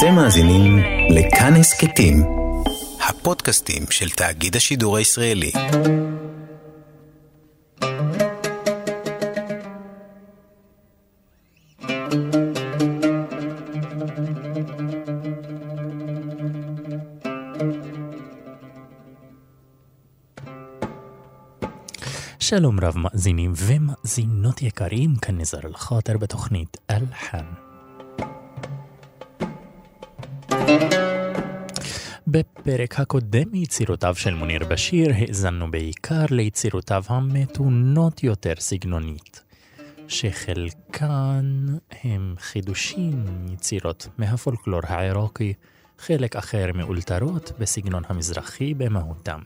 אתם מאזינים לכאן הסכתים, הפודקאסטים של תאגיד השידור הישראלי. שלום רב מאזינים ומאזינות יקרים, כאן נזר אל-חוטר בתוכנית אלחן. בפרק הקודם מיצירותיו של מוניר בשיר האזנו בעיקר ליצירותיו המתונות יותר סגנונית, שחלקן הם חידושים יצירות מהפולקלור העירוקי, חלק אחר מאולתרות בסגנון המזרחי במהותם.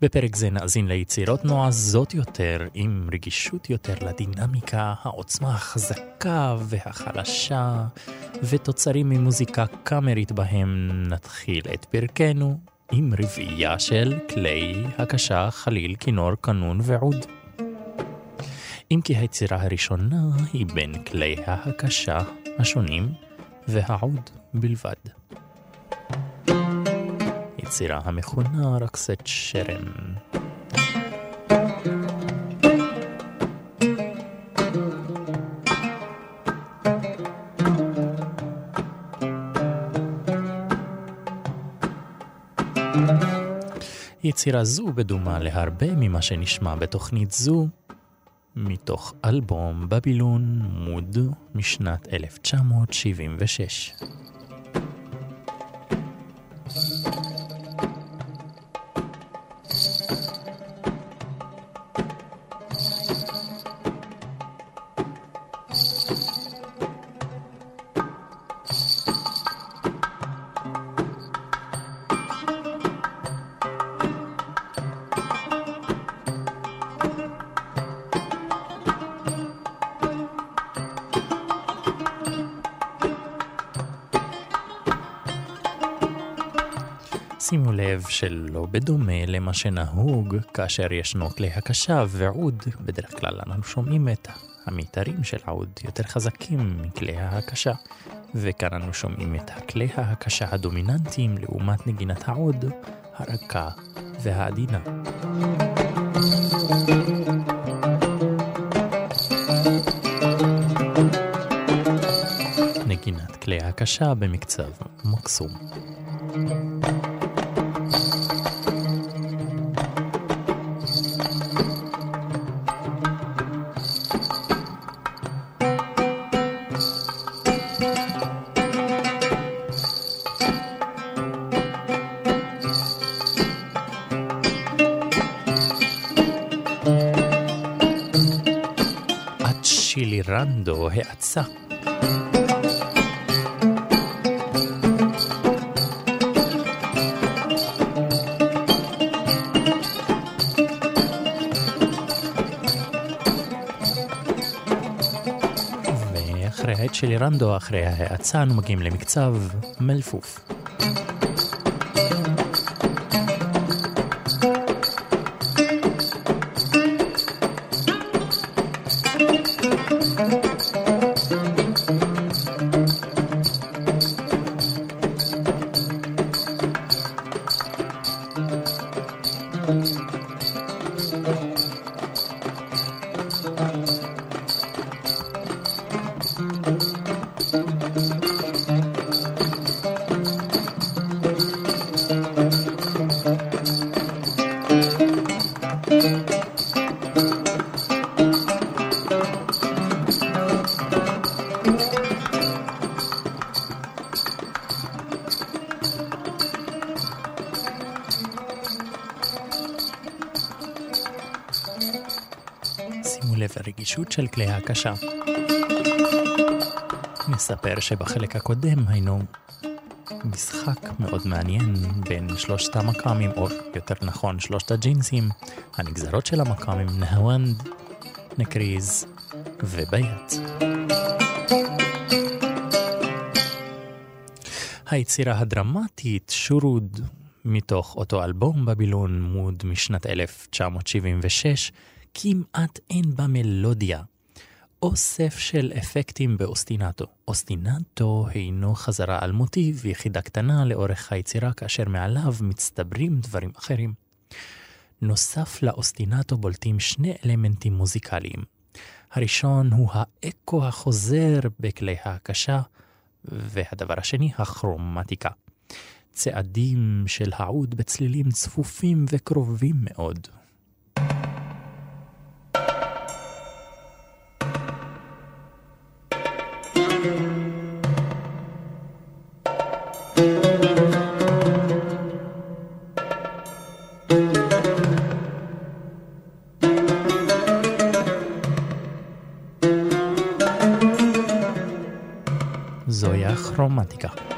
בפרק זה נאזין ליצירות נועזות יותר, עם רגישות יותר לדינמיקה, העוצמה החזקה והחלשה, ותוצרים ממוזיקה קאמרית בהם נתחיל את פרקנו עם רביעייה של כלי הקשה, חליל, כינור, קנון ועוד. אם כי היצירה הראשונה היא בין כלי ההקשה השונים והעוד בלבד. יצירה המכונה רקסת שרם. יצירה זו בדומה להרבה ממה שנשמע בתוכנית זו, מתוך אלבום בבילון מוד משנת 1976. שימו לב שלא בדומה למה שנהוג כאשר ישנו כלי הקשה ועוד, בדרך כלל אנחנו שומעים את המיתרים של העוד יותר חזקים מכלי ההקשה, וכאן אנו שומעים את הכלי ההקשה הדומיננטיים לעומת נגינת העוד, הרכה והעדינה. נגינת כלי הקשה במקצב מקסום. האצה. ואחרי העט של רנדו, אחרי ההאצה, אנו מגיעים למקצב מלפוף. הרגישות של כלי ההקשה. נספר שבחלק הקודם היינו משחק מאוד מעניין בין שלושת המקאמים, או יותר נכון שלושת הג'ינסים, הנגזרות של המקאמים נהוונד, נקריז וביית. היצירה הדרמטית שורוד מתוך אותו אלבום בבילון מוד משנת 1976 כמעט אין בה מלודיה, אוסף של אפקטים באוסטינטו. אוסטינטו הינו חזרה על מוטיב, יחידה קטנה לאורך היצירה, כאשר מעליו מצטברים דברים אחרים. נוסף לאוסטינטו בולטים שני אלמנטים מוזיקליים. הראשון הוא האקו החוזר בכלי ההקשה, והדבר השני, הכרומטיקה. צעדים של העוד בצלילים צפופים וקרובים מאוד. romantica.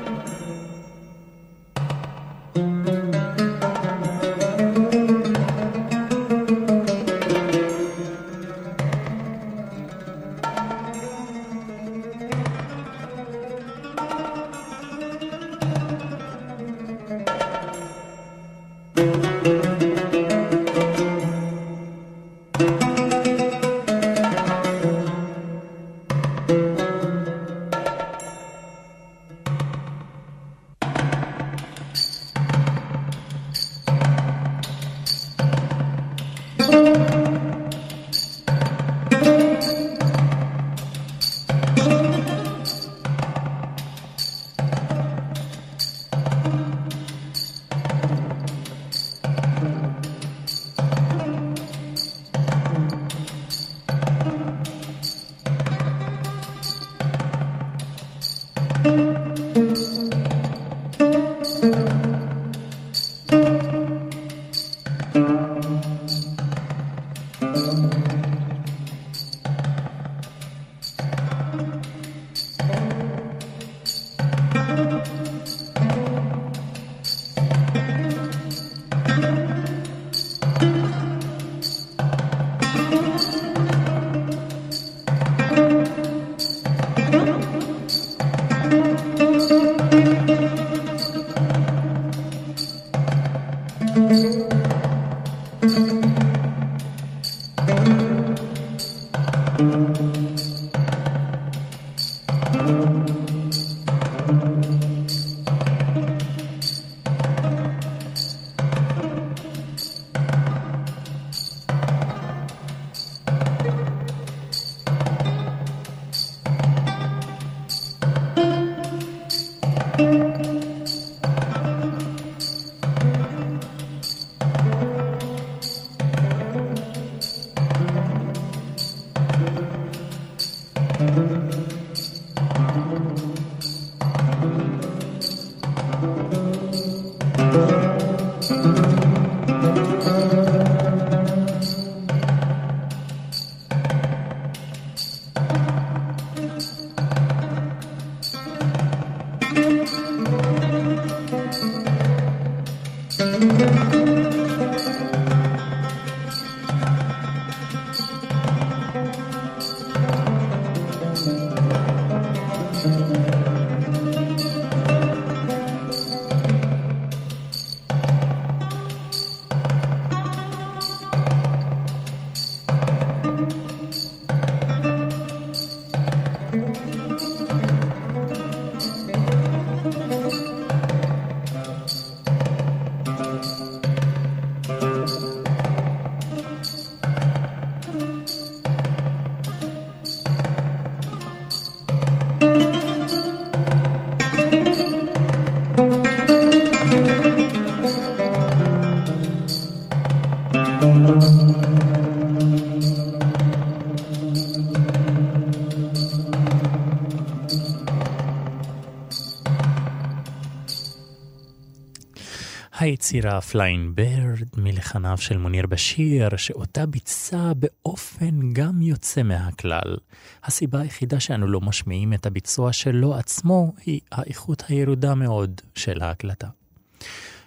היצירה Flying Bird מלחניו של מוניר באשיר, שאותה ביצע באופן גם יוצא מהכלל. הסיבה היחידה שאנו לא משמיעים את הביצוע שלו עצמו היא האיכות הירודה מאוד של ההקלטה.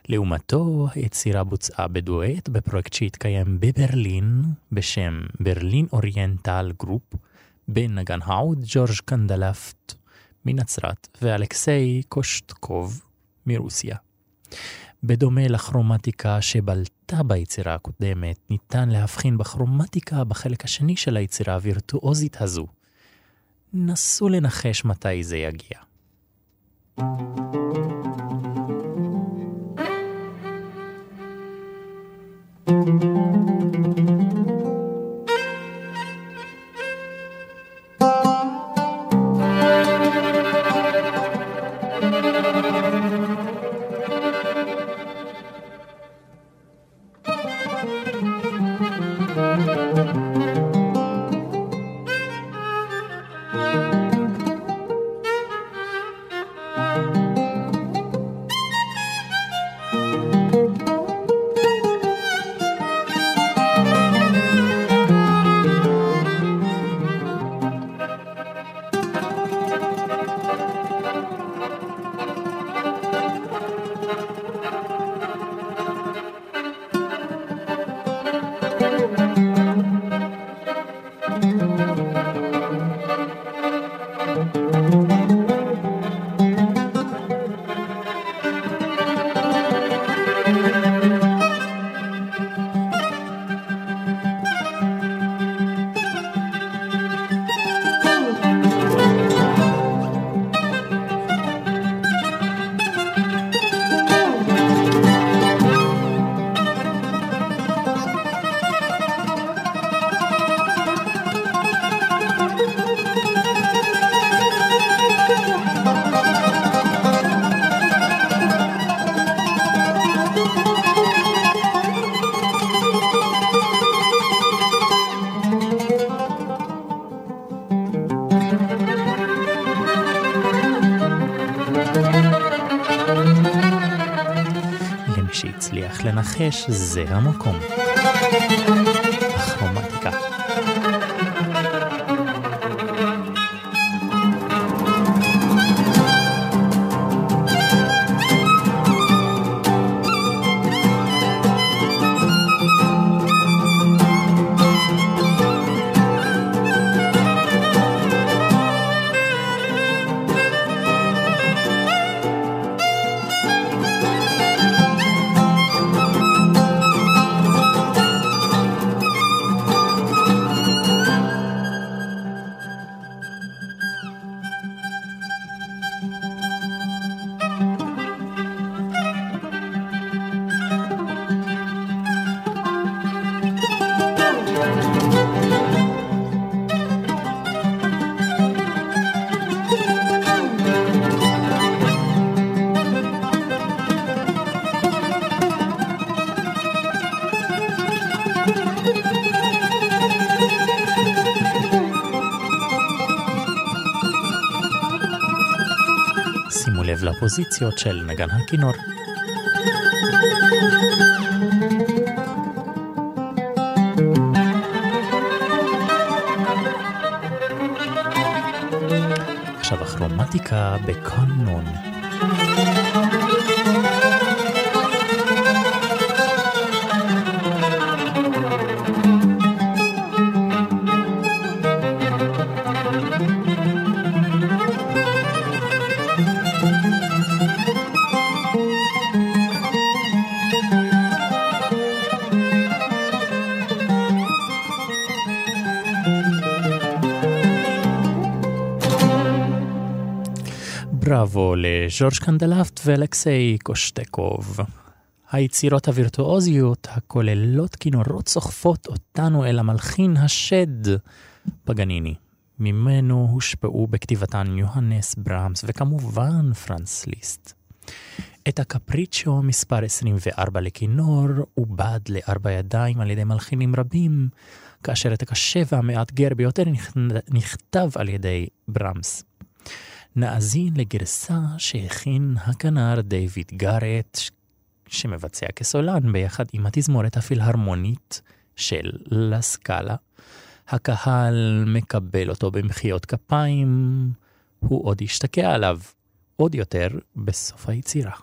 לעומתו, היצירה בוצעה בדואט בפרויקט שהתקיים בברלין בשם Berlin Oriental Group, בין נגן העוד ג'ורג' קנדלפט מנצרת ואלכסיי קושטקוב מרוסיה. בדומה לכרומטיקה שבלטה ביצירה הקודמת, ניתן להבחין בכרומטיקה בחלק השני של היצירה הווירטואוזית הזו נסו לנחש מתי זה יגיע. לנחש זה המקום. לפוזיציות של נגן הכינור. עכשיו הכרומטיקה בקונון. לז'ורג' קנדלפט ואלכסיי קושטקוב. היצירות הווירטואוזיות הכוללות כינורות סוחפות אותנו אל המלחין השד פגניני. ממנו הושפעו בכתיבתן יוהנס ברמס וכמובן פרנס ליסט. את הקפריצ'ו מספר 24 לכינור עובד לארבע ידיים על ידי מלחינים רבים, כאשר את הקשה והמאתגר ביותר נכתב על ידי ברמס. נאזין לגרסה שהכין הכנר דיוויד גארט, שמבצע כסולן ביחד עם התזמורת הפילהרמונית של לסקאלה. הקהל מקבל אותו במחיאות כפיים, הוא עוד ישתקע עליו עוד יותר בסוף היצירה.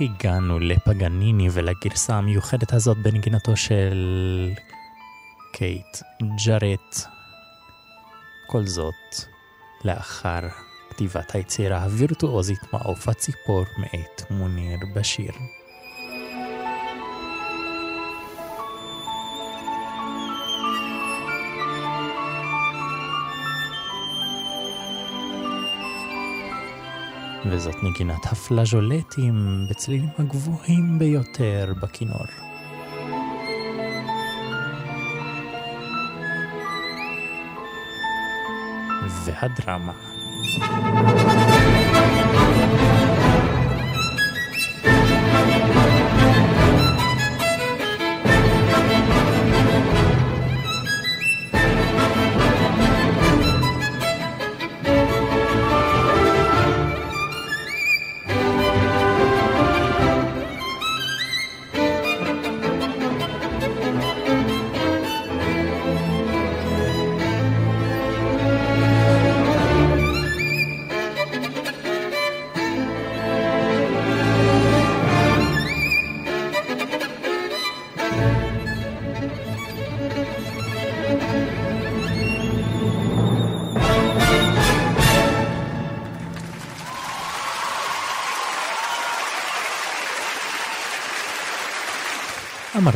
איך הגענו לפגניני ולגרסה המיוחדת הזאת בנגינתו של קייט ג'ארט? כל זאת לאחר כתיבת היצירה הווירטואוזית מעוף הציפור מאת מוניר בשיר. וזאת נגינת הפלאז'ולטים בצלילים הגבוהים ביותר בכינור. והדרמה.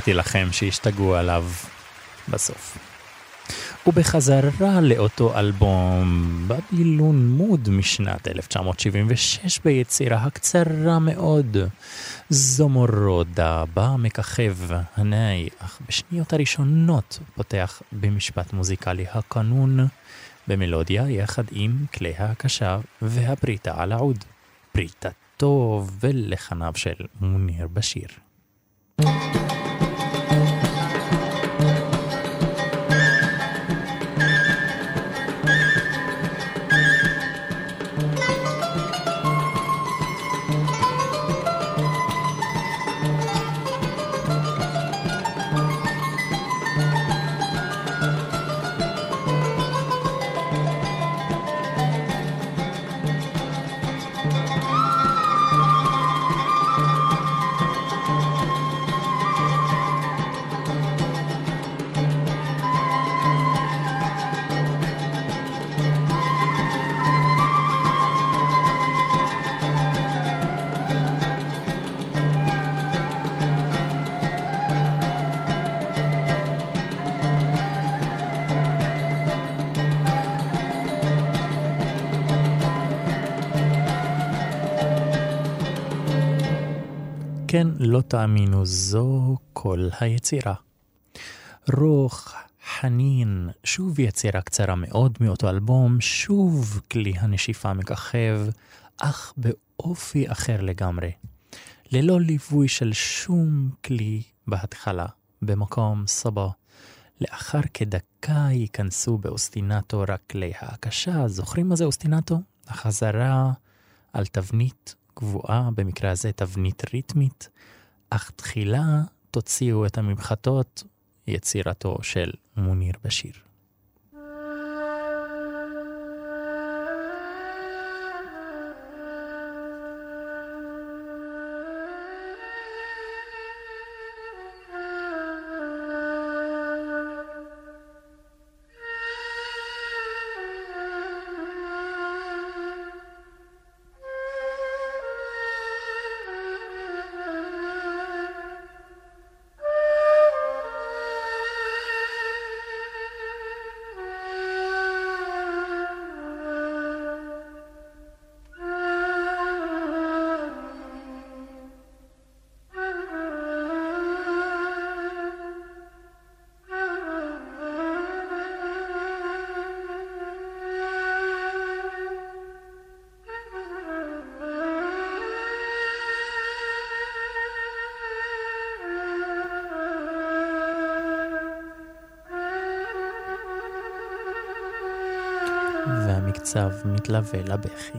אמרתי לכם שהשתגעו עליו בסוף. ובחזרה לאותו אלבום, בבילון מוד משנת 1976 ביצירה הקצרה מאוד, זומורודה, בה מככב הנאי, אך בשניות הראשונות פותח במשפט מוזיקלי הקנון, במלודיה יחד עם כלי ההקשה והפריטה על העוד. פריטתו ולחניו של מוניר בשיר. thank you תאמינו, זו כל היצירה. רוח, חנין, שוב יצירה קצרה מאוד מאותו אלבום, שוב כלי הנשיפה מככב, אך באופי אחר לגמרי. ללא ליווי של שום כלי בהתחלה, במקום סבא. לאחר כדקה ייכנסו באוסטינטו רק כלי ההקשה. זוכרים מה זה אוסטינטו? החזרה על תבנית קבועה, במקרה הזה תבנית ריתמית, אך תחילה תוציאו את הממחטות, יצירתו של מוניר בשיר. מתלווה לבכי.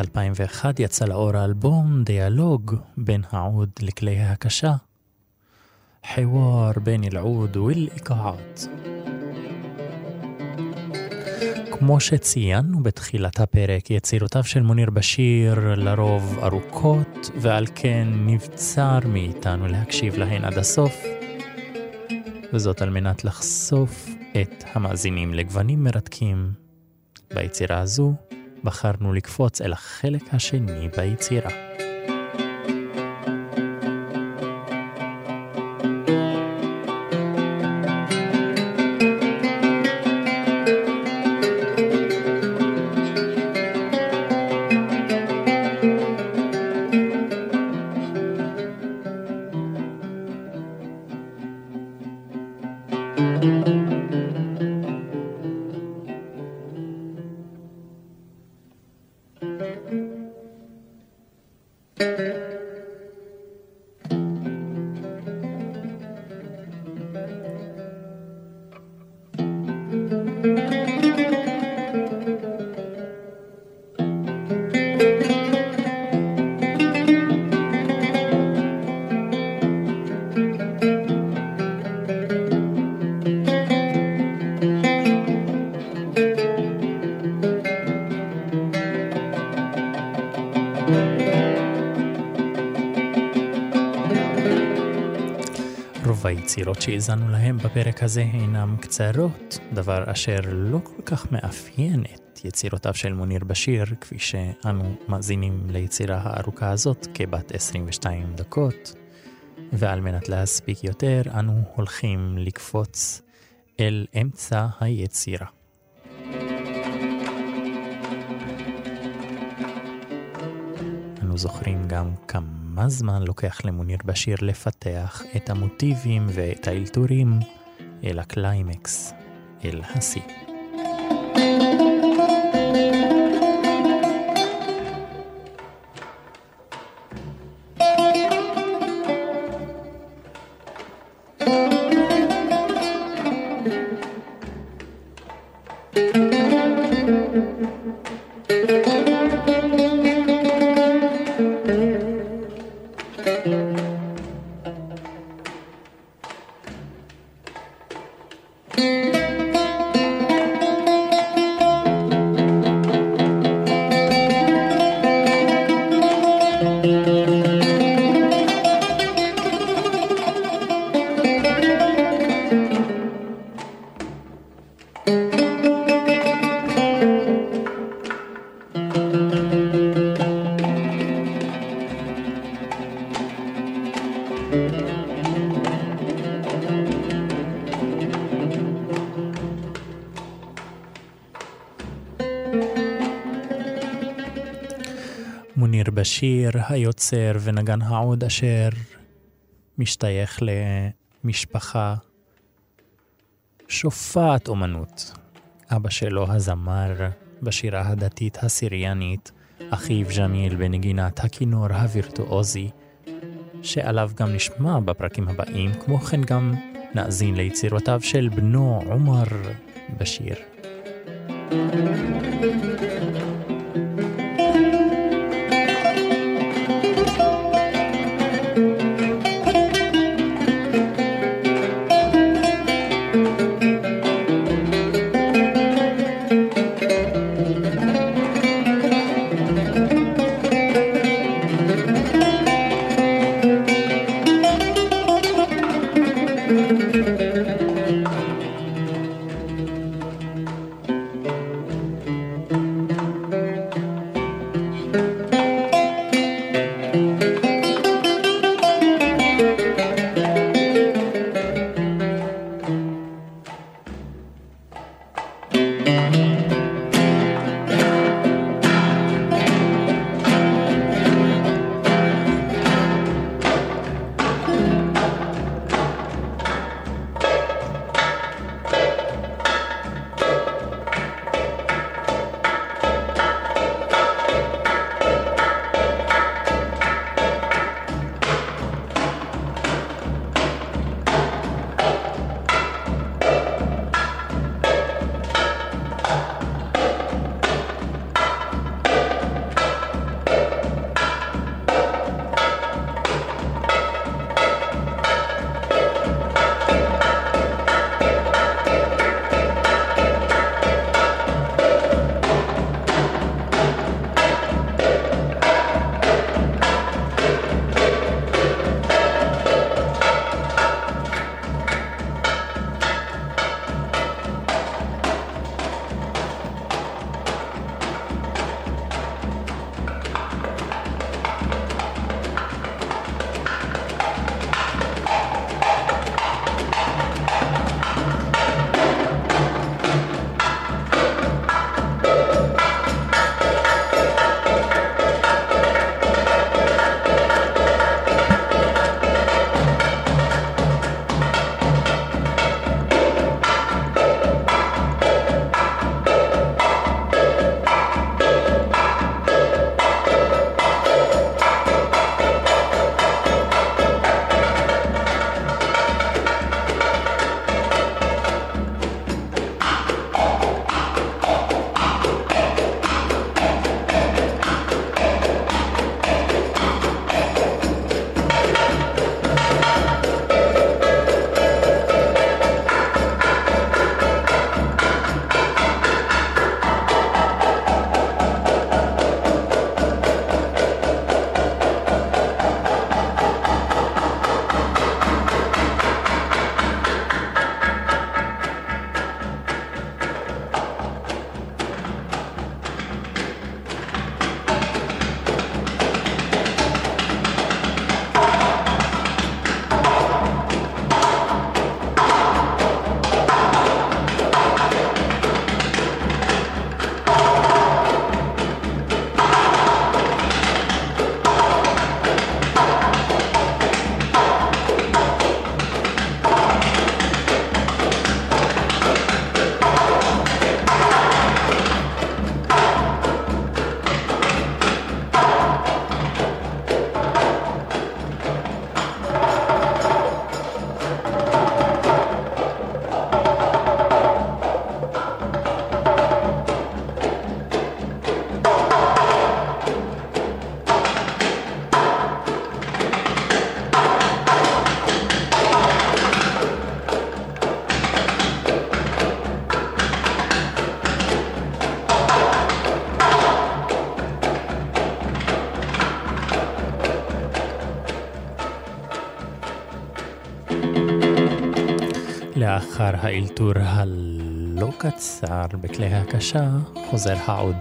בשנת 2001 יצא לאור האלבום דיאלוג בין העוד לכלי ההקשה. חיוואר בין אל-עוד ואל-איכעת. כמו שציינו בתחילת הפרק, יצירותיו של מוניר בשיר לרוב ארוכות, ועל כן נבצר מאיתנו להקשיב להן עד הסוף, וזאת על מנת לחשוף את המאזינים לגוונים מרתקים ביצירה הזו, בחרנו לקפוץ אל החלק השני ביצירה. היצירות שהאזנו להם בפרק הזה אינם קצרות, דבר אשר לא כל כך מאפיין את יצירותיו של מוניר בשיר, כפי שאנו מאזינים ליצירה הארוכה הזאת כבת 22 דקות, ועל מנת להספיק יותר, אנו הולכים לקפוץ אל אמצע היצירה. אנו זוכרים גם כמה כמה זמן לוקח למוניר בשיר לפתח את המוטיבים ואת האלתורים אל הקליימקס, אל השיא. בשיר היוצר ונגן העוד אשר משתייך למשפחה שופעת אומנות. אבא שלו הזמר בשירה הדתית הסיריאנית, אחיו ג'מיל בנגינת הכינור הווירטואוזי, שעליו גם נשמע בפרקים הבאים, כמו כן גם נאזין ליצירותיו של בנו עומר בשיר. thank you לאחר האלתור הלא קצר בכלי הקשה, חוזר העוד.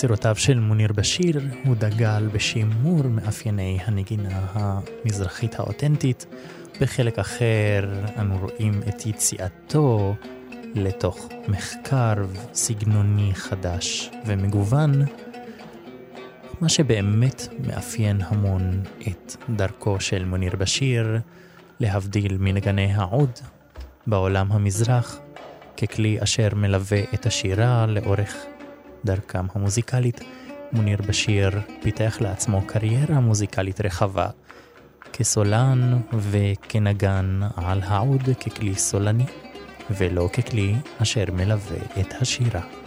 יצירותיו של מוניר בשיר הוא דגל בשימור מאפייני הנגינה המזרחית האותנטית. בחלק אחר אנו רואים את יציאתו לתוך מחקר סגנוני חדש ומגוון, מה שבאמת מאפיין המון את דרכו של מוניר בשיר, להבדיל מנגני העוד בעולם המזרח, ככלי אשר מלווה את השירה לאורך דרכם המוזיקלית, מוניר בשיר פיתח לעצמו קריירה מוזיקלית רחבה, כסולן וכנגן על העוד ככלי סולני, ולא ככלי אשר מלווה את השירה.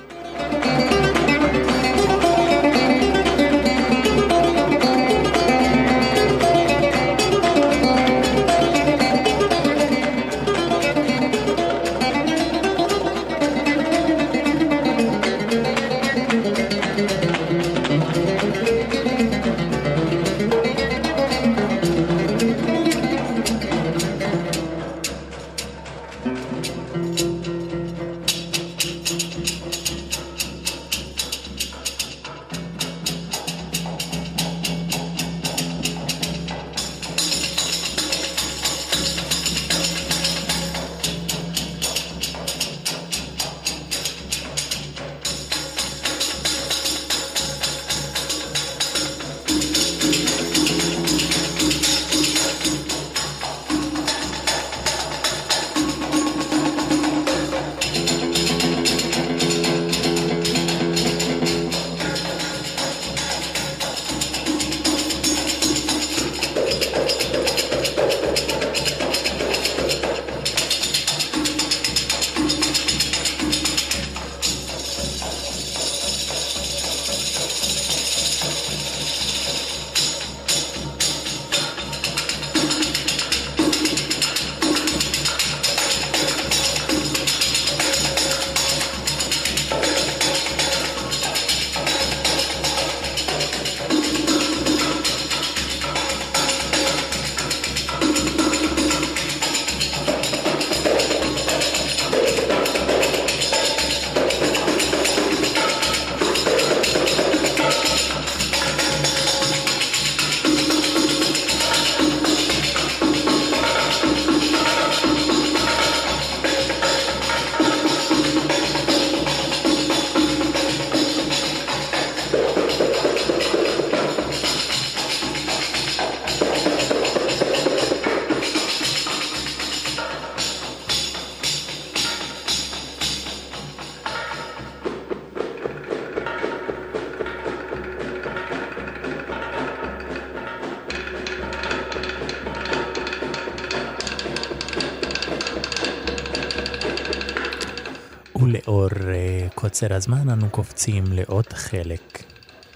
קוצר הזמן אנו קופצים לעוד חלק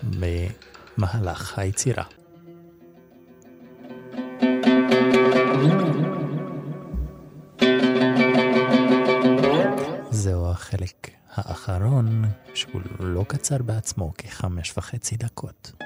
במהלך היצירה. זהו החלק האחרון, שהוא לא קצר בעצמו, כחמש וחצי דקות.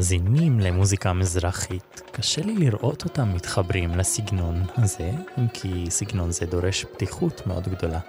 לקהל המאזינים למוזיקה מזרחית, קשה לי לראות אותם מתחברים לסגנון הזה, אם כי סגנון זה דורש פתיחות מאוד גדולה.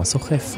הסוחף.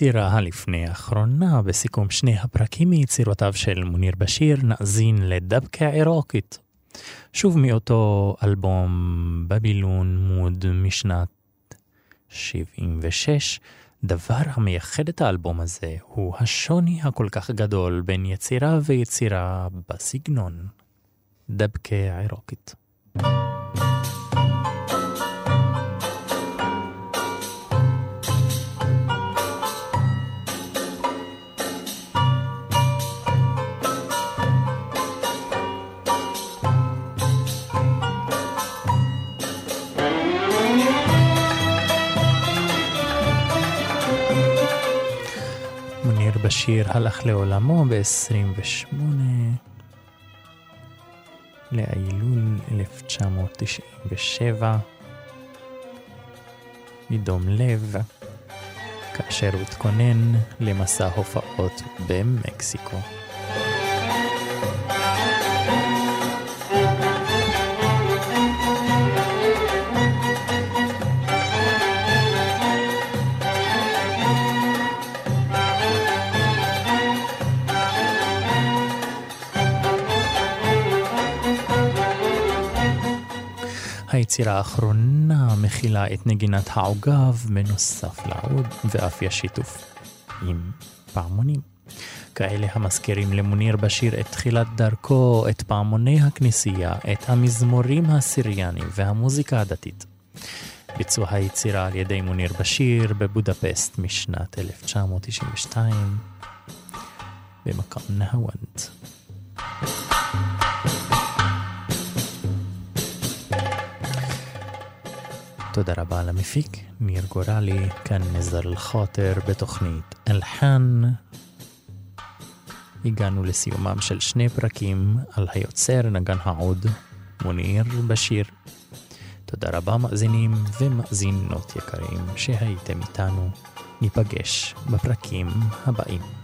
היצירה הלפני האחרונה בסיכום שני הפרקים מיצירותיו של מוניר בשיר נאזין לדבקה עירוקית. שוב מאותו אלבום בבילון מוד משנת 76, דבר המייחד את האלבום הזה הוא השוני הכל כך גדול בין יצירה ויצירה בסגנון. דבקה עירוקית. בשיר הלך לעולמו ב-28 לאילול 1997 מדום לב, כאשר התכונן למסע הופעות במקסיקו. היצירה האחרונה מכילה את נגינת העוגב בנוסף לעוד ואף יש שיתוף עם פעמונים. כאלה המזכירים למוניר בשיר את תחילת דרכו, את פעמוני הכנסייה, את המזמורים הסיריאנים והמוזיקה הדתית. ביצוע היצירה על ידי מוניר בשיר בבודפסט משנת 1992 במקום נהוונט. תודה רבה למפיק, ניר גורלי, כאן נזר אל-חוטר בתוכנית אלחן. הגענו לסיומם של שני פרקים על היוצר נגן העוד, מוניר בשיר. תודה רבה מאזינים ומאזינות יקרים שהייתם איתנו. ניפגש בפרקים הבאים.